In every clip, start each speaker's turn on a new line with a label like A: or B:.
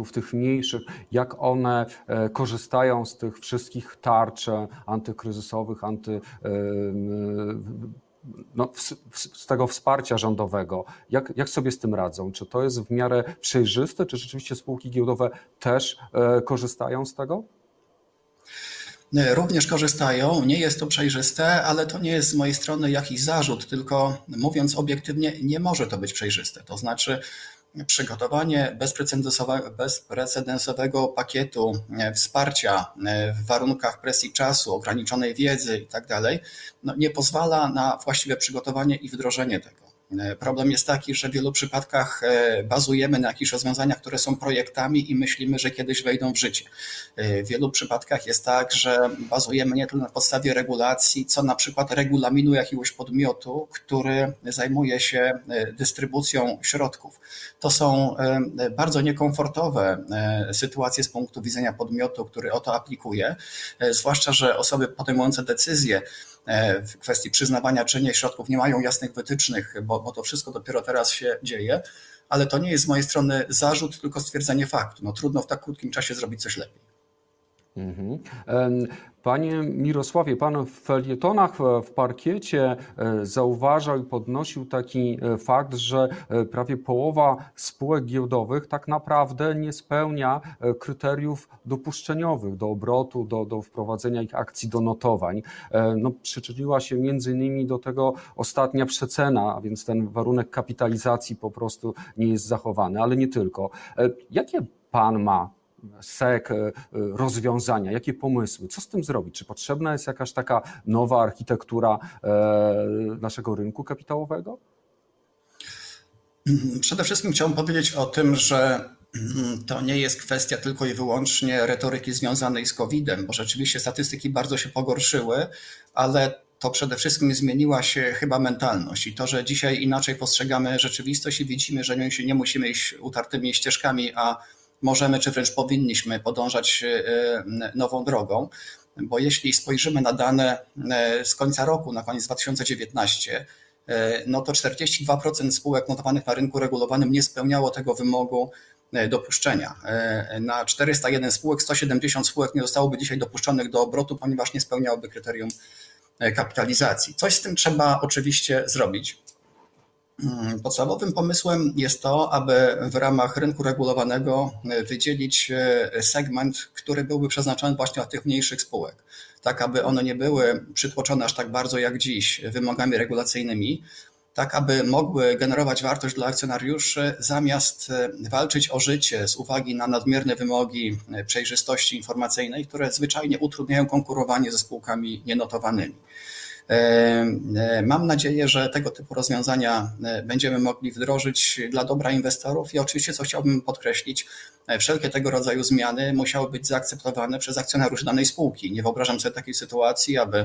A: emitentów, tych mniejszych, jak one korzystają z tych wszystkich tarcz antykryzysowych, anty no, z tego wsparcia rządowego. Jak, jak sobie z tym radzą? Czy to jest w miarę przejrzyste, czy rzeczywiście spółki giełdowe też e, korzystają z tego?
B: Również korzystają. Nie jest to przejrzyste, ale to nie jest z mojej strony jakiś zarzut, tylko mówiąc obiektywnie, nie może to być przejrzyste. To znaczy, przygotowanie bezprecedensowego pakietu e, wsparcia e, w warunkach presji czasu, ograniczonej wiedzy itd. Tak no nie pozwala na właściwe przygotowanie i wdrożenie tego. E, problem jest taki, że w wielu przypadkach e, bazujemy na jakichś rozwiązaniach, które są projektami i myślimy, że kiedyś wejdą w życie. E, w wielu przypadkach jest tak, że bazujemy nie tylko na podstawie regulacji, co na przykład regulaminu jakiegoś podmiotu, który zajmuje się dystrybucją środków. To są bardzo niekomfortowe sytuacje z punktu widzenia podmiotu, który o to aplikuje, zwłaszcza, że osoby podejmujące decyzje w kwestii przyznawania czy nie środków nie mają jasnych wytycznych, bo, bo to wszystko dopiero teraz się dzieje, ale to nie jest z mojej strony zarzut, tylko stwierdzenie faktu. No, trudno w tak krótkim czasie zrobić coś lepiej.
A: Mhm. Panie Mirosławie, Pan w felietonach w parkiecie e, zauważał i podnosił taki e, fakt, że e, prawie połowa spółek giełdowych tak naprawdę nie spełnia kryteriów dopuszczeniowych do obrotu, do, do wprowadzenia ich akcji do notowań. No, przyczyniła się między innymi do tego ostatnia przecena, a więc ten warunek kapitalizacji po prostu nie jest zachowany, ale nie tylko. Jakie Pan ma SEK, e, rozwiązania, jakie pomysły, co z tym zrobić? Czy potrzebna jest jakaś taka nowa architektura e, naszego rynku kapitałowego?
B: Przede wszystkim chciałbym powiedzieć o tym, że to nie jest kwestia tylko i wyłącznie retoryki związanej z COVID-em, bo rzeczywiście statystyki bardzo się pogorszyły, ale to przede wszystkim zmieniła się chyba mentalność i to, że dzisiaj inaczej postrzegamy rzeczywistość i widzimy, że nie musimy iść utartymi ścieżkami, a możemy, czy wręcz powinniśmy podążać e, nową drogą, bo jeśli spojrzymy na dane e, z końca roku, na koniec 2019, e, no to 42% spółek notowanych na rynku regulowanym nie spełniało tego wymogu dopuszczenia. Na 401 spółek 170 spółek nie zostałoby dzisiaj dopuszczonych do obrotu, ponieważ nie spełniałoby kryterium kapitalizacji. Coś z tym trzeba oczywiście zrobić. Mm, podstawowym pomysłem jest to, aby w ramach rynku regulowanego e, wydzielić e, segment, który byłby przeznaczony właśnie dla tych mniejszych spółek, tak aby one nie były przytłoczone aż tak bardzo jak dziś wymogami regulacyjnymi, tak aby mogły generować wartość dla akcjonariuszy, zamiast e, walczyć o życie z uwagi na nadmierne wymogi przejrzystości informacyjnej, które zwyczajnie utrudniają konkurowanie ze spółkami nienotowanymi. E, e, mam nadzieję, że tego typu rozwiązania e, będziemy mogli wdrożyć dla dobra inwestorów i oczywiście, co chciałbym podkreślić, wszelkie tego rodzaju zmiany musiały być zaakceptowane przez akcjonariuszy danej spółki. Nie wyobrażam sobie takiej sytuacji, aby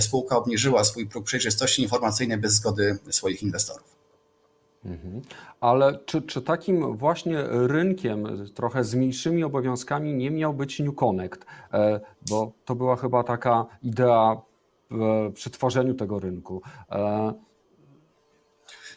B: spółka obniżyła swój próg przejrzystości informacyjnej bez zgody swoich inwestorów.
A: Mhm. Ale czy, czy takim właśnie rynkiem, trochę z mniejszymi obowiązkami, nie miał być New Connect? Bo to była chyba taka idea przy tworzeniu tego rynku. E,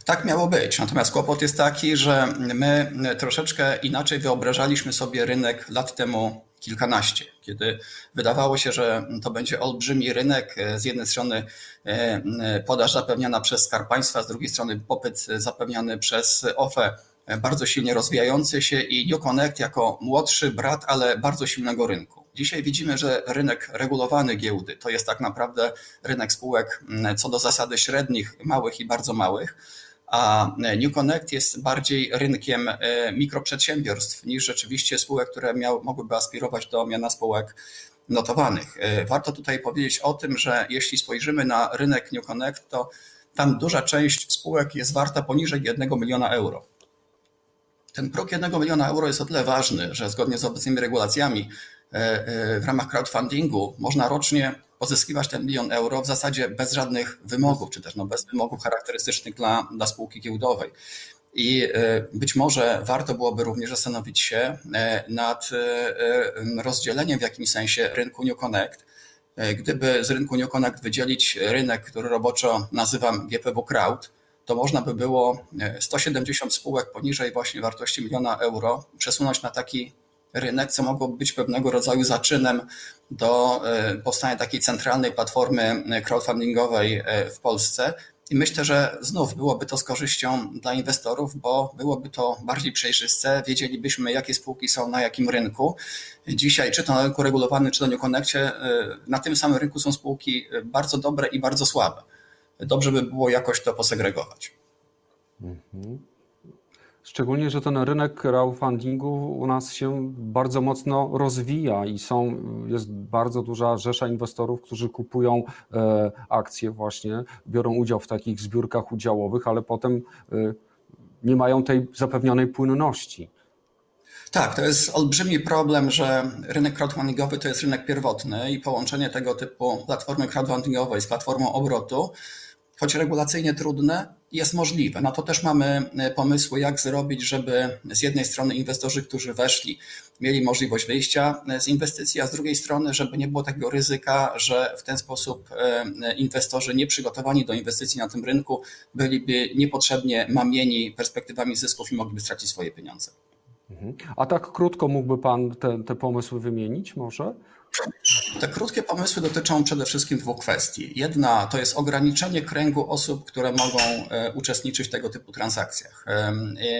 B: tak miało być. Natomiast kłopot jest taki, że my troszeczkę inaczej wyobrażaliśmy sobie rynek lat temu kilkanaście, kiedy wydawało się, że to będzie olbrzymi rynek. Z jednej strony e, podaż zapewniana przez Skarb Państwa, z drugiej strony popyt zapewniany przez OFE, bardzo silnie rozwijający się i New Connect jako młodszy brat, ale bardzo silnego rynku. Dzisiaj widzimy, że rynek regulowany giełdy to jest tak naprawdę rynek spółek mm, co do zasady średnich, małych i bardzo małych, a New Connect jest bardziej rynkiem e, mikroprzedsiębiorstw niż rzeczywiście spółek, które mogłyby aspirować do miana spółek notowanych. E, warto tutaj powiedzieć o tym, że jeśli spojrzymy na rynek New Connect, to tam duża część spółek jest warta poniżej 1 miliona euro. Ten próg 1 miliona euro jest o tyle ważny, że zgodnie z obecnymi regulacjami w ramach crowdfundingu można rocznie pozyskiwać ten milion euro w zasadzie bez żadnych wymogów, czy też no bez wymogów charakterystycznych dla, dla spółki giełdowej. I e, być może warto byłoby również zastanowić się nad rozdzieleniem w jakimś sensie rynku New Connect. Gdyby z rynku New Connect wydzielić rynek, który roboczo nazywam GPW Crowd, to można by było 170 spółek poniżej właśnie wartości miliona euro przesunąć na taki rynek, co mogłoby być pewnego rodzaju zaczynem do powstania takiej centralnej platformy crowdfundingowej w Polsce, i myślę, że znów byłoby to z korzyścią dla inwestorów, bo byłoby to bardziej przejrzyste. Wiedzielibyśmy, jakie spółki są na jakim rynku. Dzisiaj, czy to na rynku regulowanym, czy to na Connectie, na tym samym rynku są spółki bardzo dobre i bardzo słabe. Dobrze by było jakoś to posegregować. Mhm.
A: Szczególnie, że ten rynek crowdfundingu u nas się bardzo mocno rozwija i są, jest bardzo duża rzesza inwestorów, którzy kupują e, akcje właśnie, biorą udział w takich zbiórkach udziałowych, ale potem e, nie mają tej zapewnionej płynności.
B: Tak, to jest olbrzymi problem, że rynek crowdfundingowy to jest rynek pierwotny i połączenie tego typu platformy crowdfundingowej z platformą obrotu choć regulacyjnie trudne, jest możliwe. Na to też mamy e, pomysły, jak zrobić, żeby z jednej strony inwestorzy, którzy weszli, mieli możliwość wyjścia e, z inwestycji, a z drugiej strony, żeby nie było takiego ryzyka, że w ten sposób e, inwestorzy nieprzygotowani do inwestycji na tym rynku byliby niepotrzebnie mamieni perspektywami zysków i mogliby stracić swoje pieniądze.
A: Mhm. A tak krótko mógłby Pan te, te pomysły wymienić może?
B: Te krótkie pomysły dotyczą przede wszystkim dwóch kwestii. Jedna to jest ograniczenie kręgu osób, które mogą e, uczestniczyć w tego typu transakcjach. E,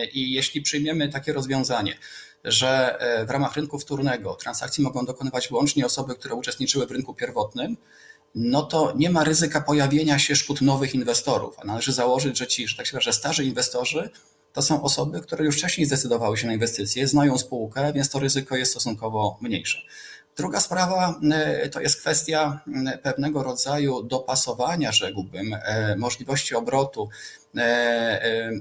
B: I jeśli przyjmiemy takie rozwiązanie, że e, w ramach rynku wtórnego transakcji mogą dokonywać wyłącznie osoby, które uczestniczyły w rynku pierwotnym, no to nie ma ryzyka pojawienia się szkód nowych inwestorów. A należy założyć, że ci, że tak się że starzy inwestorzy to są osoby, które już wcześniej zdecydowały się na inwestycje, znają spółkę, więc to ryzyko jest stosunkowo mniejsze. Druga sprawa e, to jest kwestia pewnego rodzaju dopasowania, rzekłbym, e, możliwości obrotu E, e,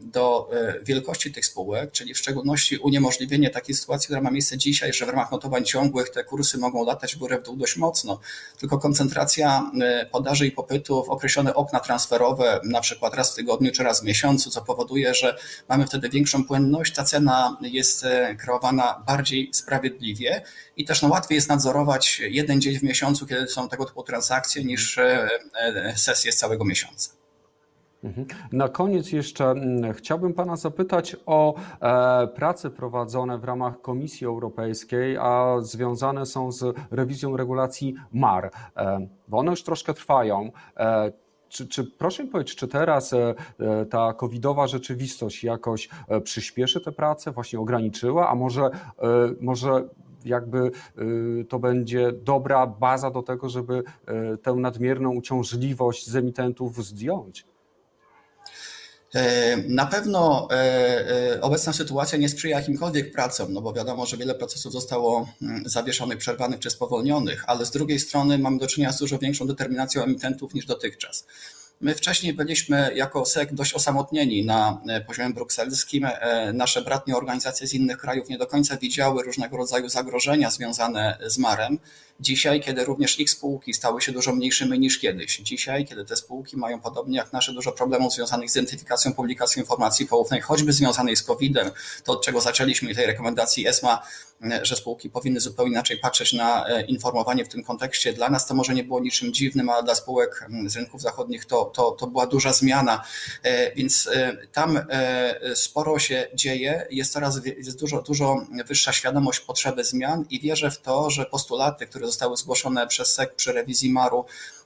B: do e, wielkości tych spółek, czyli w szczególności uniemożliwienie takiej sytuacji, która ma miejsce dzisiaj, że w ramach notowań ciągłych te kursy mogą latać w górę w dół dość mocno, tylko koncentracja podaży i popytu w określone okna transferowe, na przykład raz w tygodniu czy raz w miesiącu, co powoduje, że mamy wtedy większą płynność, ta cena jest kreowana bardziej sprawiedliwie i też no, łatwiej jest nadzorować jeden dzień w miesiącu, kiedy są tego typu transakcje, niż sesje z całego miesiąca.
A: Mhm. Na koniec jeszcze mm, chciałbym Pana zapytać o e, prace prowadzone w ramach Komisji Europejskiej, a związane są z rewizją regulacji MAR, e, bo one już troszkę trwają. E, czy, czy, proszę mi powiedzieć, czy teraz ta covidowa rzeczywistość jakoś przyspieszy te prace, właśnie ograniczyła, a może, może jakby to będzie dobra baza do tego, żeby tę nadmierną uciążliwość z emitentów zdjąć?
B: E, na pewno e, e, obecna sytuacja nie sprzyja jakimkolwiek pracom, no bo wiadomo, że wiele procesów zostało mm, zawieszonych, przerwanych czy spowolnionych, ale z drugiej strony mamy do czynienia z dużo większą determinacją emitentów niż dotychczas. My wcześniej byliśmy jako SEC dość osamotnieni na poziomie brukselskim. Nasze bratnie organizacje z innych krajów nie do końca widziały różnego rodzaju zagrożenia związane z marem. Dzisiaj, kiedy również ich spółki stały się dużo mniejszymi niż kiedyś, dzisiaj, kiedy te spółki mają podobnie jak nasze dużo problemów związanych z identyfikacją, publikacją informacji poufnej, choćby związanej z COVID-em, to od czego zaczęliśmy tej rekomendacji ESMA, że spółki powinny zupełnie inaczej patrzeć na e, informowanie w tym kontekście. Dla nas to może nie było niczym dziwnym, ale dla spółek z rynków zachodnich to, to, to była duża zmiana, e, więc e, tam sporo się dzieje, jest coraz jest dużo, dużo wyższa świadomość potrzeby zmian i wierzę w to, że postulaty, które zostały zgłoszone przez SEC przy rewizji MAR-u,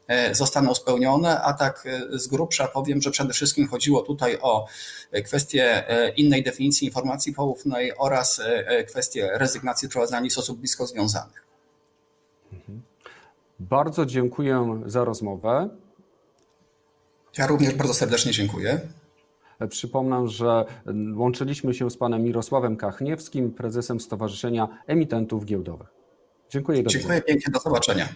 B: e, zostaną spełnione, a tak e, z grubsza powiem, że przede wszystkim chodziło tutaj o kwestię e, innej definicji informacji poufnej oraz kwestię rezygnacji prowadzenia z osób blisko związanych.
A: Mhm. Bardzo dziękuję za rozmowę.
B: Ja również bardzo serdecznie dziękuję.
A: Przypomnę, że łączyliśmy się z panem Mirosławem Kachniewskim, prezesem Stowarzyszenia Emitentów Giełdowych. Dziękuję.
B: Dziękuję pięknie, do zobaczenia.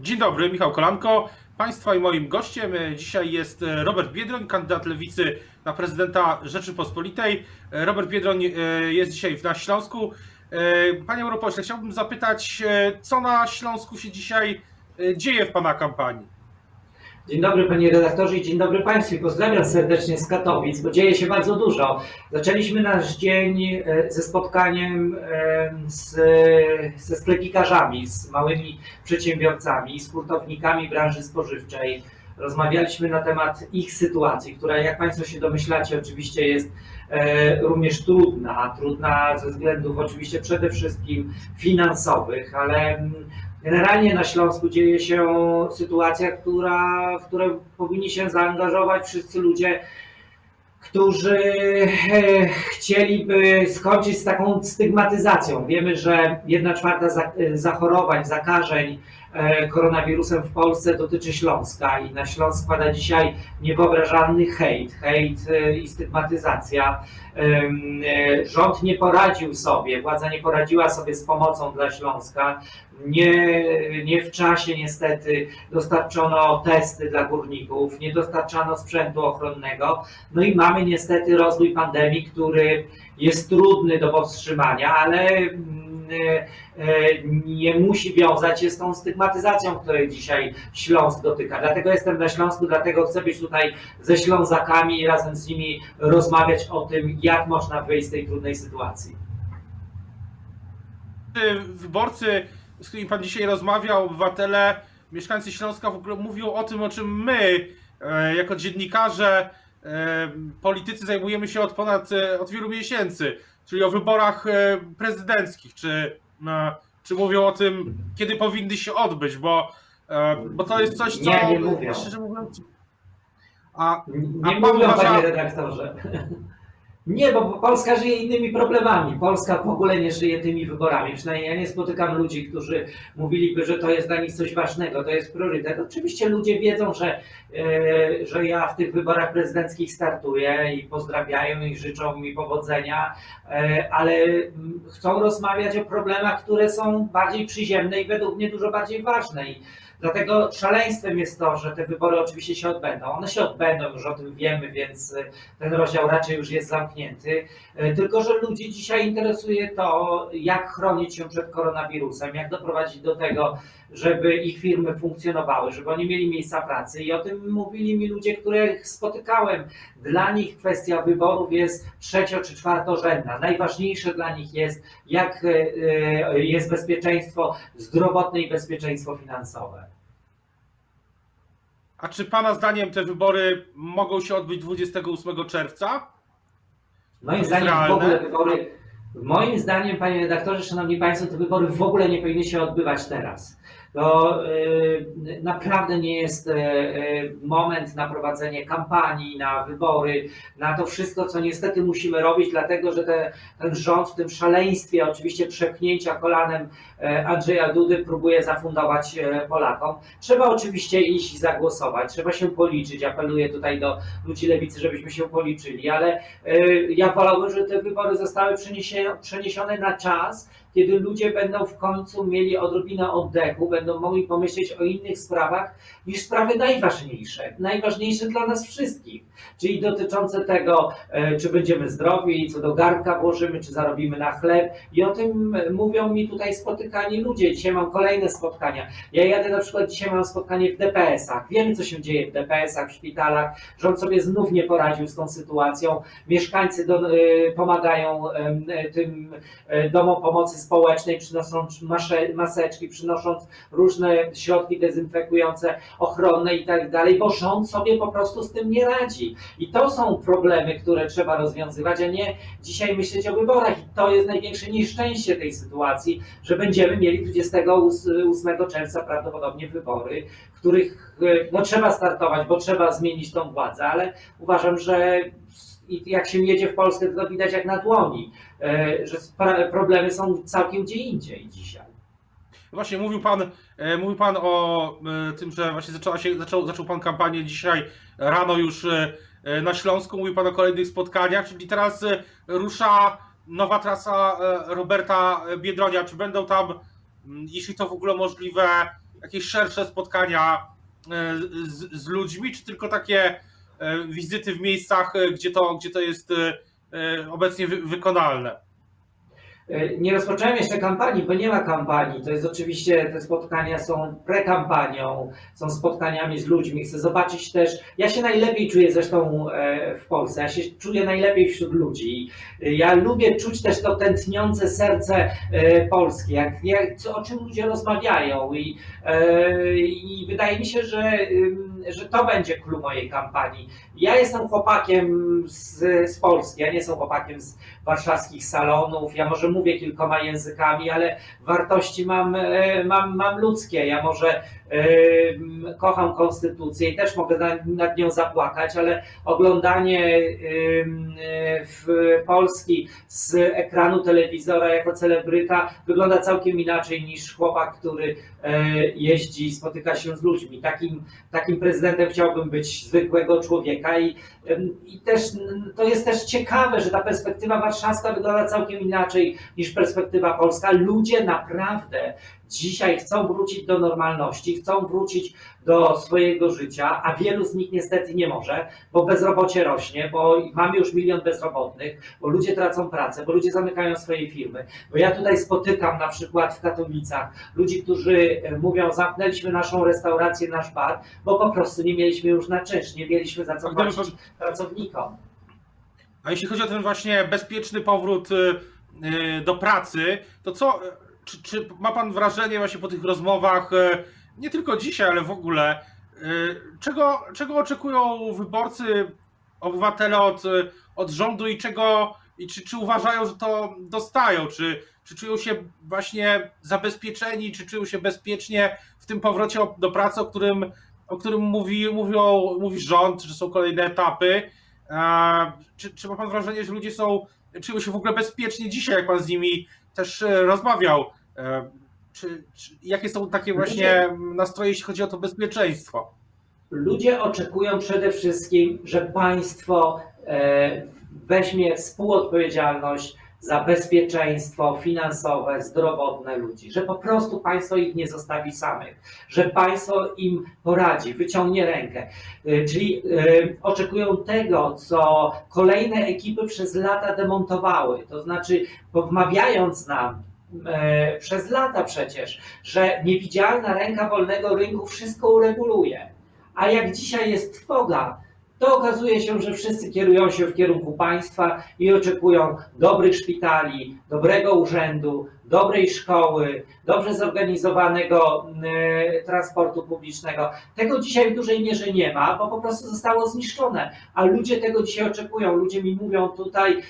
C: Dzień dobry, Michał Kolanko. Państwa i moim gościem dzisiaj jest Robert Biedroń, kandydat lewicy na prezydenta Rzeczypospolitej. Robert Biedroń jest dzisiaj na Śląsku. Panie europośle, chciałbym zapytać, co na Śląsku się dzisiaj dzieje w Pana kampanii?
D: Dzień dobry panie redaktorze i dzień dobry państwu. Pozdrawiam serdecznie z Katowic, bo dzieje się bardzo dużo. Zaczęliśmy nasz dzień e, ze spotkaniem e, z, ze sklepikarzami, z małymi przedsiębiorcami, z hurtownikami branży spożywczej. Rozmawialiśmy na temat ich sytuacji, która jak Państwo się domyślacie oczywiście jest e, również trudna, trudna ze względów oczywiście przede wszystkim finansowych, ale mm, Generalnie na Śląsku dzieje się sytuacja, która, w której powinni się zaangażować wszyscy ludzie, którzy e, chcieliby skończyć z taką stygmatyzacją. Wiemy, że jedna czwarta zachorowań, zakażeń e, koronawirusem w Polsce dotyczy Śląska i na Śląsk pada dzisiaj niewyobrażalny hejt, hejt e, i stygmatyzacja. Rząd nie poradził sobie, władza nie poradziła sobie z pomocą dla Śląska. Nie, nie w czasie niestety dostarczono testy dla górników, nie dostarczano sprzętu ochronnego. No i mamy niestety rozwój pandemii, który jest trudny do powstrzymania, ale mm, e, nie musi wiązać się z tą stygmatyzacją, której dzisiaj Śląsk dotyka. Dlatego jestem na Śląsku, dlatego chcę być tutaj ze Ślązakami i razem z nimi rozmawiać o tym, jak można wyjść z tej trudnej sytuacji.
C: Wyborcy z którymi pan dzisiaj rozmawiał, obywatele, mieszkańcy Śląska w ogóle mówią o tym, o czym my, e, jako dziennikarze, e, politycy zajmujemy się od ponad, e, od wielu miesięcy, czyli o wyborach prezydenckich, czy, czy mówią o tym, kiedy powinny się odbyć, bo, bo to jest coś, co...
D: Nie, nie mówią.
C: Szczerze mówiąc...
D: A, nie a mówią, uważa... panie redaktorze. Nie, bo Polska żyje innymi problemami. Polska w ogóle nie żyje tymi wyborami. Przynajmniej ja nie spotykam ludzi, którzy mówiliby, że to jest dla nich coś ważnego, to jest priorytet. Oczywiście ludzie wiedzą, że, e, że ja w tych wyborach prezydenckich startuję i pozdrawiają i życzą mi powodzenia, e, ale chcą rozmawiać o problemach, które są bardziej przyziemne i według mnie dużo bardziej ważne. Dlatego szaleństwem jest to, że te wybory oczywiście się odbędą. One się odbędą, już o tym wiemy, więc y, ten rozdział raczej już jest zamknięty. Y, tylko, że ludzi dzisiaj interesuje to, jak chronić się przed koronawirusem, jak doprowadzić do tego, żeby ich firmy funkcjonowały, żeby oni mieli miejsca pracy. I o tym mówili mi ludzie, których spotykałem. Dla nich kwestia wyborów jest trzecio czy czwartorzędna. Najważniejsze dla nich jest, jak y, jest bezpieczeństwo zdrowotne i bezpieczeństwo finansowe.
C: A czy Pana zdaniem te wybory mogą się odbyć 28 czerwca?
D: Moim zdaniem realne? w ogóle wybory, moim zdaniem, panie redaktorze, szanowni państwo, te wybory w ogóle nie powinny się odbywać teraz to y, naprawdę nie jest y, y, moment na prowadzenie kampanii, na wybory, na to wszystko, co niestety musimy robić, dlatego że te, ten rząd w tym szaleństwie, oczywiście przepchnięcia kolanem Andrzeja Dudy próbuje zafundować Polakom. Trzeba oczywiście iść i zagłosować, trzeba się policzyć. Apeluję tutaj do ludzi lewicy, żebyśmy się policzyli, ale ja wolałbym, żeby te wybory zostały przeniesione na czas, kiedy ludzie będą w końcu mieli odrobinę oddechu, będą mogli pomyśleć o innych sprawach niż sprawy najważniejsze, najważniejsze dla nas wszystkich, czyli dotyczące tego, e, czy będziemy zdrowi, co do garnka włożymy, czy zarobimy na chleb. I o tym mówią mi tutaj spotykani ludzie. Dzisiaj mam kolejne spotkania. Ja jadę na przykład, dzisiaj mam spotkanie w DPS-ach. Wiemy, co się dzieje w DPS-ach, w szpitalach. Rząd sobie znów nie poradził z tą sytuacją. Mieszkańcy do, e, pomagają tym e, domom pomocy społecznej, przynosząc maseczki, przynosząc różne środki dezynfekujące, ochronne i tak dalej, bo rząd sobie po prostu z tym nie radzi. I to są problemy, które trzeba rozwiązywać, a nie dzisiaj myśleć o wyborach. I to jest największe nieszczęście tej sytuacji, że będziemy mieli 28 czerwca prawdopodobnie wybory, których no, trzeba startować, bo trzeba zmienić tą władzę, ale uważam, że i jak się jedzie w Polskę, to widać jak na dłoni, e, że problemy są całkiem gdzie indziej dzisiaj.
C: Właśnie mówił pan, e, mówił pan o e, tym, że właśnie zaczęła się, zaczął, zaczął pan kampanię dzisiaj rano już na Śląsku, mówił pan o kolejnych spotkaniach, czyli teraz rusza nowa trasa Roberta Biedronia. Czy będą tam, jeśli to w ogóle możliwe, jakieś szersze spotkania z, z ludźmi, czy tylko takie wizyty w miejscach, gdzie to, gdzie to jest obecnie wykonalne?
D: E, nie rozpocząłem jeszcze kampanii, bo nie ma kampanii. To jest oczywiście, te spotkania są prekampanią, są spotkaniami z ludźmi. Chcę zobaczyć też, ja się najlepiej czuję zresztą e, w Polsce, ja się czuję najlepiej wśród ludzi. Ja lubię czuć też to tętniące serce e, Polski, jak, jak, o czym ludzie rozmawiają i, i wydaje mi się, że, że to będzie clue mojej kampanii. Ja jestem chłopakiem z, z Polski, ja nie jestem chłopakiem z warszawskich salonów, ja może mówię kilkoma językami, ale wartości mam, e, mam, mam ludzkie. Ja może kocham konstytucję i też mogę nad nią zapłakać, ale oglądanie w Polski z ekranu telewizora jako celebryta wygląda całkiem inaczej niż chłopak, który e, jeździ, spotyka się z ludźmi. Takim, takim prezydentem chciałbym być zwykłego człowieka i, i też to jest też ciekawe, że ta perspektywa warszawska wygląda całkiem inaczej niż perspektywa polska. Ludzie naprawdę dzisiaj chcą wrócić do normalności, chcą wrócić do swojego życia, a wielu z nich niestety nie może, bo bezrobocie rośnie, bo mamy już milion bezrobotnych, bo ludzie tracą pracę, bo ludzie zamykają swoje firmy. Bo ja tutaj spotykam na przykład w Katowicach ludzi, którzy e, mówią, zamknęliśmy naszą restaurację, nasz bar, bo po prostu nie mieliśmy już na czynsz, nie mieliśmy za co płacić pracownikom.
C: A jeśli chodzi o ten właśnie bezpieczny powrót y, y, do pracy, to co, czy, czy ma pan wrażenie właśnie po tych rozmowach, e, nie tylko dzisiaj, ale w ogóle, e, czego, czego oczekują wyborcy, obywatele od, od rządu i czego, i czy, czy uważają, że to dostają, czy, czy czują się właśnie zabezpieczeni, czy czują się bezpiecznie w tym powrocie do pracy, o którym, o którym mówi, mówią, mówi rząd, że są kolejne etapy. Czy, czy ma pan wrażenie, że ludzie są, czują się w ogóle bezpiecznie dzisiaj, jak pan z nimi też e, rozmawiał. E, czy, czy, jakie są takie właśnie nastroje, jeśli chodzi o to bezpieczeństwo?
D: Ludzie oczekują przede wszystkim, że państwo e, weźmie współodpowiedzialność za bezpieczeństwo finansowe, zdrowotne ludzi, że po prostu państwo ich nie zostawi samych, że państwo im poradzi, wyciągnie rękę. Czyli oczekują tego, co kolejne ekipy przez lata demontowały, to znaczy wmawiając nam, e, przez lata przecież, że niewidzialna ręka wolnego rynku wszystko ureguluje. A jak dzisiaj jest trwoga, to okazuje się, że wszyscy kierują się w kierunku państwa i oczekują dobrych szpitali, dobrego urzędu, dobrej szkoły, dobrze zorganizowanego y, transportu publicznego. Tego dzisiaj w dużej mierze nie ma, bo po prostu zostało zniszczone, a ludzie tego dzisiaj oczekują. Ludzie mi mówią tutaj,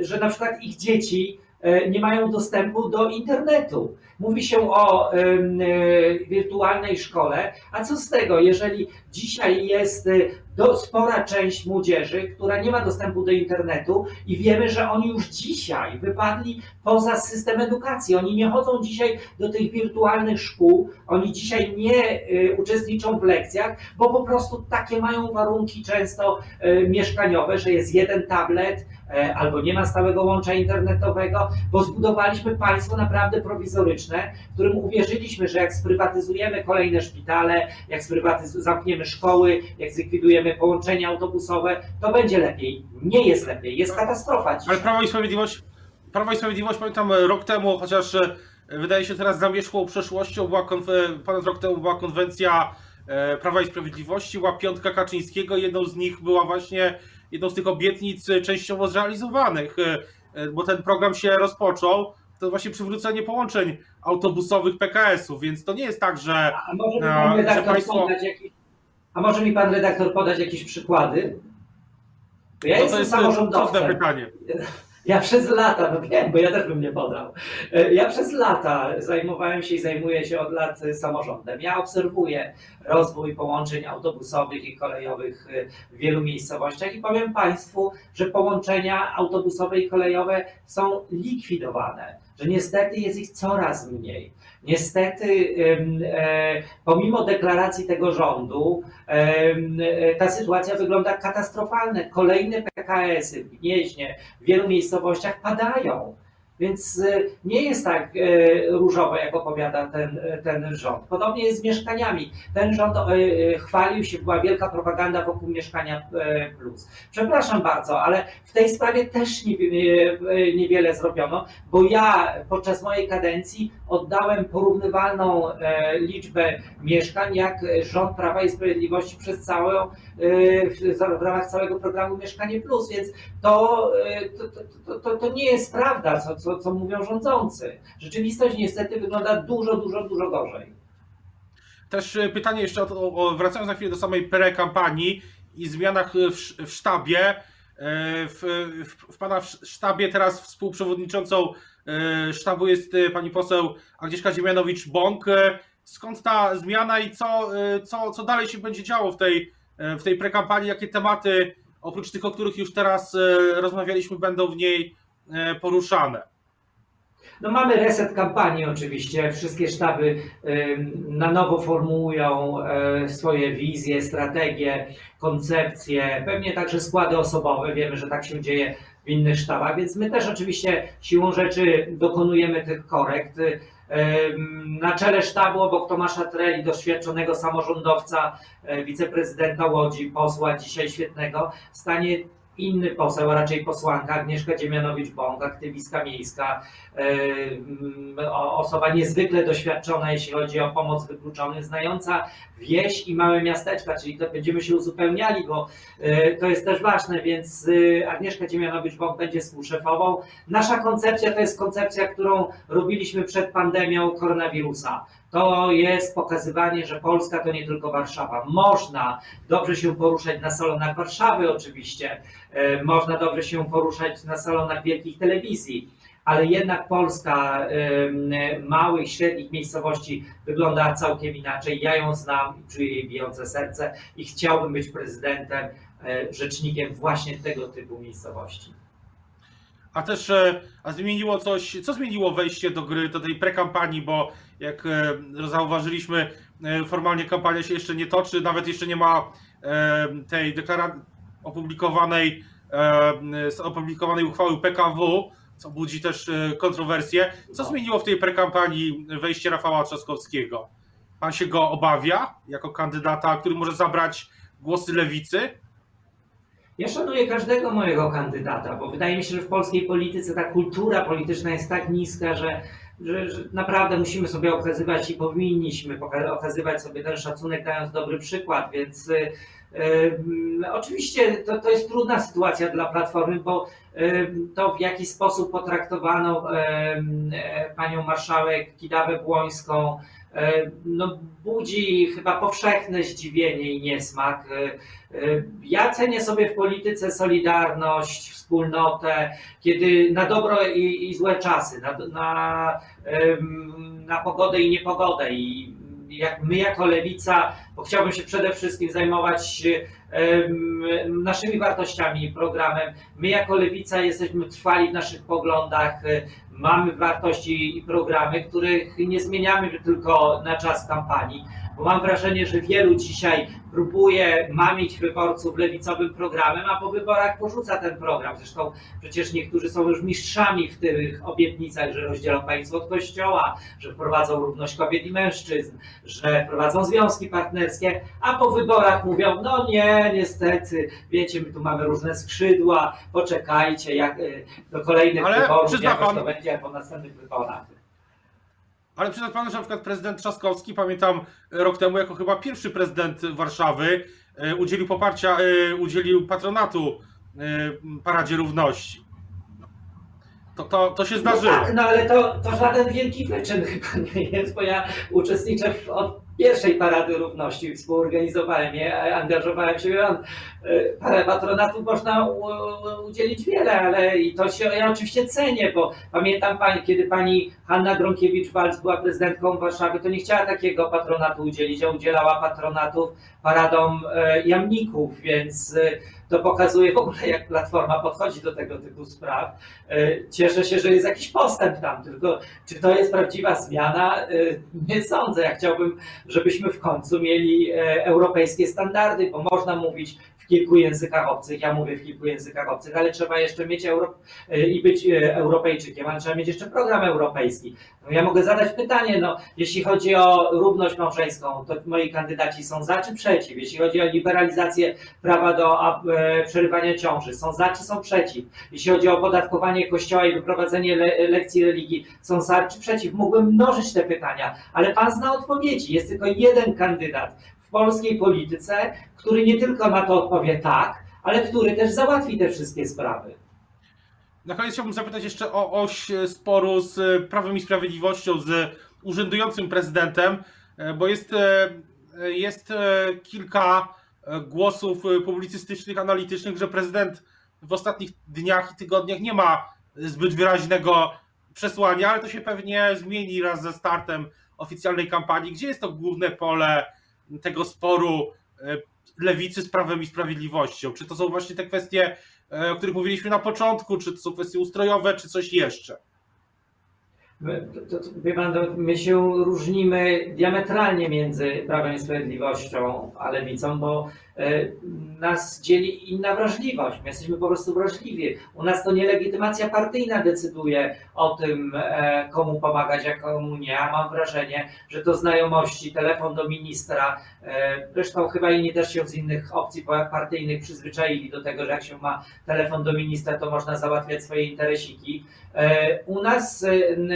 D: że na przykład ich dzieci y, nie mają dostępu do internetu. Mówi się o y, wirtualnej szkole, a co z tego, jeżeli dzisiaj jest do, spora część młodzieży, która nie ma dostępu do internetu i wiemy, że oni już dzisiaj wypadli poza system edukacji. Oni nie chodzą dzisiaj do tych wirtualnych szkół, oni dzisiaj nie y, uczestniczą w lekcjach, bo po prostu takie mają warunki często y, mieszkaniowe, że jest jeden tablet, y, albo nie ma stałego łącza internetowego, bo zbudowaliśmy państwo naprawdę prowizoryczne, którym uwierzyliśmy, że jak sprywatyzujemy kolejne szpitale, jak zamkniemy szkoły, jak zlikwidujemy połączenia autobusowe, to będzie lepiej. Nie jest lepiej, jest katastrofa dzisiaj.
C: Ale Prawo i Sprawiedliwość, Prawo i Sprawiedliwość pamiętam rok temu, chociaż e, wydaje się teraz zamierzchłą przeszłością, była ponad rok temu była konwencja e, Prawa i Sprawiedliwości, była piątka Kaczyńskiego, jedną z nich była właśnie jedną z tych obietnic częściowo zrealizowanych, e, bo ten program się rozpoczął, to właśnie przywrócenie połączeń autobusowych PKS-ów, więc to nie jest tak, że,
D: A może że państwo... Jakiś a może mi pan redaktor podać jakieś przykłady?
C: Bo ja no jestem samorządowcem. pytanie.
D: Ja przez lata, no wiem, bo ja też bym nie podał. E, ja przez lata zajmowałem się i zajmuję się od lat samorządem. Ja obserwuję rozwój połączeń autobusowych i kolejowych w wielu miejscowościach i powiem Państwu, że połączenia autobusowe i kolejowe są likwidowane, że niestety jest ich coraz mniej. Niestety, e, pomimo deklaracji tego rządu, e, ta sytuacja wygląda katastrofalnie. Kolejne PKS-y w Gnieźnie, w wielu miejscowościach padają. Więc nie jest tak różowo, jak opowiada ten, ten rząd. Podobnie jest z mieszkaniami. Ten rząd chwalił się, była wielka propaganda wokół mieszkania plus. Przepraszam bardzo, ale w tej sprawie też niewiele zrobiono, bo ja podczas mojej kadencji oddałem porównywalną liczbę mieszkań, jak rząd Prawa i Sprawiedliwości przez całą, w ramach całego programu Mieszkanie Plus, więc to, to, to, to nie jest prawda, co, co, co mówią rządzący. Rzeczywistość niestety wygląda dużo, dużo, dużo gorzej.
C: Też pytanie jeszcze, wracając na chwilę do samej pre-kampanii i zmianach w, w sztabie. W, w, w, Pana sztabie teraz współprzewodniczącą sztabu jest pani poseł Agnieszka Dziemianowicz-Bąk. Skąd ta zmiana i co, co, co dalej się będzie działo w tej, w tej prekampanii? Jakie tematy, oprócz tych, o których już teraz rozmawialiśmy, będą w niej poruszane?
D: No mamy reset kampanii oczywiście. Wszystkie sztaby na nowo formułują swoje wizje, strategie, koncepcje, pewnie także składy osobowe. Wiemy, że tak się dzieje w innych sztabach, więc my też oczywiście siłą rzeczy dokonujemy tych korekt. Na czele sztabu obok Tomasza Treli, doświadczonego samorządowca, wiceprezydenta Łodzi, posła dzisiaj świetnego, stanie inny poseł, a raczej posłanka Agnieszka Dziemianowicz-Bąk, aktywistka miejska, osoba niezwykle doświadczona, jeśli chodzi o pomoc wykluczonym, znająca wieś i małe miasteczka, czyli to będziemy się uzupełniali, bo to jest też ważne, więc Agnieszka Dziemianowicz-Bąk będzie współszefową. Nasza koncepcja to jest koncepcja, którą robiliśmy przed pandemią koronawirusa to jest pokazywanie, że Polska to nie tylko Warszawa. Można dobrze się poruszać na salonach Warszawy, oczywiście, można dobrze się poruszać na salonach wielkich telewizji, ale jednak Polska małych, średnich miejscowości wygląda całkiem inaczej. Ja ją znam i czuję jej bijące serce i chciałbym być prezydentem, rzecznikiem właśnie tego typu miejscowości.
C: A też a zmieniło coś, co zmieniło wejście do gry, do tej prekampanii, bo jak zauważyliśmy, formalnie kampania się jeszcze nie toczy, nawet jeszcze nie ma tej deklaracji opublikowanej, opublikowanej uchwały PKW, co budzi też kontrowersje. Co zmieniło w tej prekampanii wejście Rafała Trzaskowskiego? Pan się go obawia jako kandydata, który może zabrać głosy lewicy?
D: Ja szanuję każdego mojego kandydata, bo wydaje mi się, że w polskiej polityce ta kultura polityczna jest tak niska, że, że, że, naprawdę musimy sobie okazywać i powinniśmy okazywać sobie ten szacunek, dając dobry przykład. Więc y, y, oczywiście to, to jest trudna sytuacja dla Platformy, bo y, to w jaki sposób potraktowano panią marszałek Kidawę Błońską, no, budzi chyba powszechne zdziwienie i niesmak. Ja cenię sobie w polityce solidarność, wspólnotę, kiedy na dobro i, i złe czasy, na, na, na pogodę i niepogodę. I jak my jako lewica, bo chciałbym się przede wszystkim zajmować naszymi wartościami i programem. My jako lewica jesteśmy trwali w naszych poglądach, mamy wartości i programy, których nie zmieniamy tylko na czas kampanii bo mam wrażenie, że wielu dzisiaj próbuje mamić wyborców lewicowym programem, a po wyborach porzuca ten program. Zresztą przecież niektórzy są już mistrzami w tych obietnicach, że rozdzielą państwo od kościoła, że wprowadzą równość kobiet i mężczyzn, że wprowadzą związki partnerskie, a po wyborach mówią, no nie, niestety, wiecie, my tu mamy różne skrzydła, poczekajcie jak, y, do kolejnych Ale wyborów, jak to będzie po następnych wyborach.
C: Ale przyznam panu, że na przykład prezydent Trzaskowski, pamiętam rok temu, jako chyba pierwszy prezydent Warszawy, e, udzielił poparcia, e, udzielił patronatu e, Paradzie Równości. To, to, to się zdarzyło.
D: No tak, no ale to, to żaden wielki wyczyn chyba nie jest, bo ja uczestniczę w, od pierwszej Parady Równości, współorganizowałem je, angażowałem się w parę patronatów można udzielić wiele, ale i to się ja oczywiście cenię, bo pamiętam pani, kiedy pani Hanna Gronkiewicz-Walc była prezydentką Warszawy, to nie chciała takiego patronatu udzielić, a udzielała patronatów paradom e, jamników, więc e, to pokazuje w ogóle, jak Platforma podchodzi do tego typu spraw. E, cieszę się, że jest jakiś postęp tam, tylko czy to jest prawdziwa zmiana? Nie sądzę. Ja chciałbym, żebyśmy w końcu mieli europejskie standardy, bo można mówić w kilku językach obcych. Ja mówię w kilku językach obcych, ale trzeba jeszcze mieć Euro i być Europejczykiem, ale trzeba mieć jeszcze program europejski. No ja mogę zadać pytanie, no, jeśli chodzi o równość małżeńską, to moi kandydaci są za czy przeciw? Jeśli chodzi o liberalizację prawa do e, przerywania ciąży, są za czy są przeciw? Jeśli chodzi o opodatkowanie kościoła i wyprowadzenie le lekcji religii, są za czy przeciw? Mógłbym mnożyć te pytania, ale pan zna odpowiedzi. Jest tylko jeden kandydat w polskiej polityce, który nie tylko na to odpowie tak, ale który też załatwi te wszystkie sprawy.
C: Na koniec chciałbym zapytać jeszcze o oś sporu z Prawem i Sprawiedliwością, z urzędującym prezydentem, e, bo jest, e, jest e, kilka głosów publicystycznych, analitycznych, że prezydent w ostatnich dniach i tygodniach nie ma zbyt wyraźnego przesłania, ale to się pewnie zmieni raz ze startem oficjalnej kampanii. Gdzie jest to główne pole tego sporu lewicy z Prawem i Sprawiedliwością? Czy to są właśnie te kwestie E, o których mówiliśmy na początku, czy to są kwestie ustrojowe, czy coś jeszcze?
D: To, to, wie pan, my się różnimy diametralnie między Prawem i Sprawiedliwością a Lewicą, bo nas dzieli inna wrażliwość. My jesteśmy po prostu wrażliwi. U nas to nie legitymacja partyjna decyduje o tym, e, komu pomagać, a komu nie. A mam wrażenie, że to znajomości, telefon do ministra. E, zresztą chyba inni też się z innych opcji partyjnych przyzwyczaili do tego, że jak się ma telefon do ministra, to można załatwiać swoje interesiki. U nas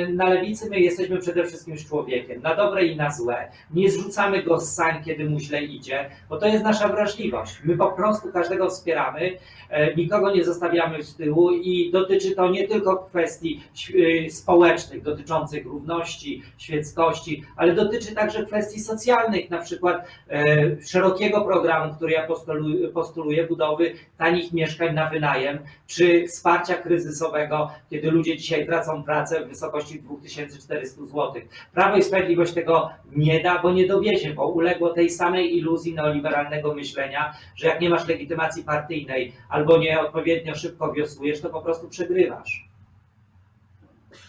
D: na lewicy my jesteśmy przede wszystkim człowiekiem, na dobre i na złe. Nie zrzucamy go z sań, kiedy mu źle idzie, bo to jest nasza wrażliwość wrażliwość. My po prostu każdego wspieramy, e, nikogo nie zostawiamy z tyłu i dotyczy to nie tylko kwestii e, społecznych dotyczących równości, świeckości, ale dotyczy także kwestii socjalnych, na przykład e, szerokiego programu, który ja postuluję, postuluję budowy tanich mieszkań na wynajem, czy wsparcia kryzysowego, kiedy ludzie dzisiaj tracą pracę w wysokości 2400 zł. Prawo i Sprawiedliwość tego nie da, bo nie dowiezie, bo uległo tej samej iluzji neoliberalnego myślenia, myślenia, że jak nie masz legitymacji partyjnej albo nie odpowiednio szybko wiosłujesz, to po prostu przegrywasz.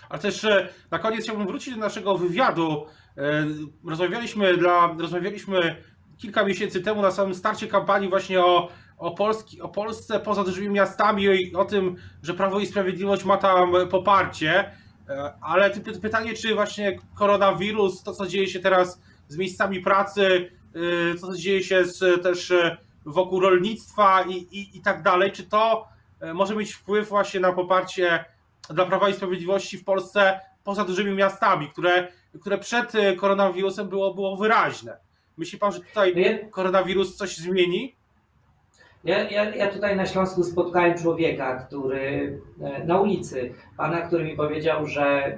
C: Ale też e, na koniec chciałbym wrócić do naszego wywiadu. E, rozmawialiśmy, dla, rozmawialiśmy kilka miesięcy temu na samym starcie kampanii właśnie o, o, Polski, o Polsce poza dużymi miastami i o tym, że Prawo i Sprawiedliwość ma tam poparcie. E, ale pytanie, czy właśnie koronawirus, to co dzieje się teraz z miejscami pracy, co dzieje się z, też y, wokół rolnictwa i, i, i tak dalej. Czy to y, może mieć wpływ właśnie na poparcie dla Prawa i Sprawiedliwości w Polsce poza dużymi miastami, które, które przed koronawirusem było, było wyraźne? Myśli pan, że tutaj koronawirus coś zmieni?
D: Ja, ja, ja tutaj na Śląsku spotkałem człowieka, który e, na ulicy, pana, który mi powiedział, że e,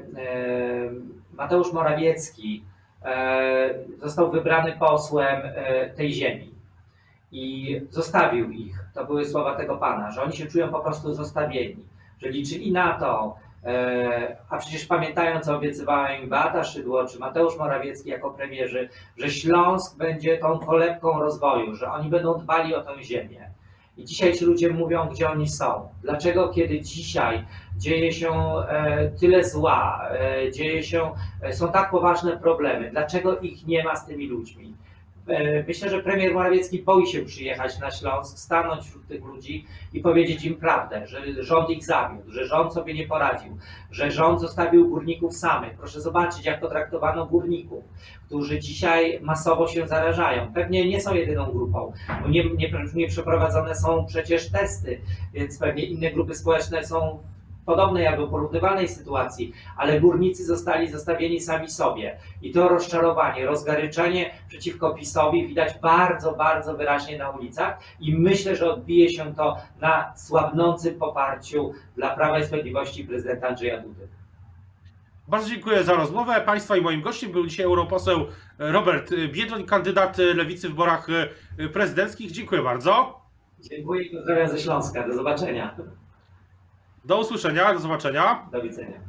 D: Mateusz Morawiecki został wybrany posłem e, tej ziemi i zostawił ich. To były słowa tego pana, że oni się czują po prostu zostawieni, że liczyli na to, e, a przecież pamiętają, co obiecywała im Beata Szydło czy Mateusz Morawiecki jako premierzy, że Śląsk będzie tą kolebką rozwoju, że oni będą dbali o tę ziemię. I dzisiaj ci ludzie mówią, gdzie oni są. Dlaczego, kiedy dzisiaj dzieje się e, tyle zła, e, dzieje się, e, są tak poważne problemy, dlaczego ich nie ma z tymi ludźmi? Myślę, że premier Morawiecki boi się przyjechać na Śląsk, stanąć wśród tych ludzi i powiedzieć im prawdę, że rząd ich zawiódł, że rząd sobie nie poradził, że rząd zostawił górników samych. Proszę zobaczyć, jak potraktowano górników, którzy dzisiaj masowo się zarażają. Pewnie nie są jedyną grupą, bo nie, nie, nie przeprowadzone są przecież testy, więc pewnie inne grupy społeczne są podobnej albo porównywalnej sytuacji, ale górnicy zostali zostawieni sami sobie. I to rozczarowanie, rozgaryczenie przeciwko PiSowi widać bardzo, bardzo wyraźnie na ulicach i myślę, że odbije się to na słabnącym poparciu dla Prawa i Sprawiedliwości prezydenta Andrzeja Dudy.
C: Bardzo dziękuję za rozmowę. Państwa i moim gościem był dzisiaj europoseł Robert Biedroń, kandydat Lewicy w wyborach prezydenckich. Dziękuję bardzo.
D: Dziękuję i pozdrawiam ze Śląska. Do zobaczenia.
C: Do usłyszenia, do zobaczenia.
D: Do widzenia.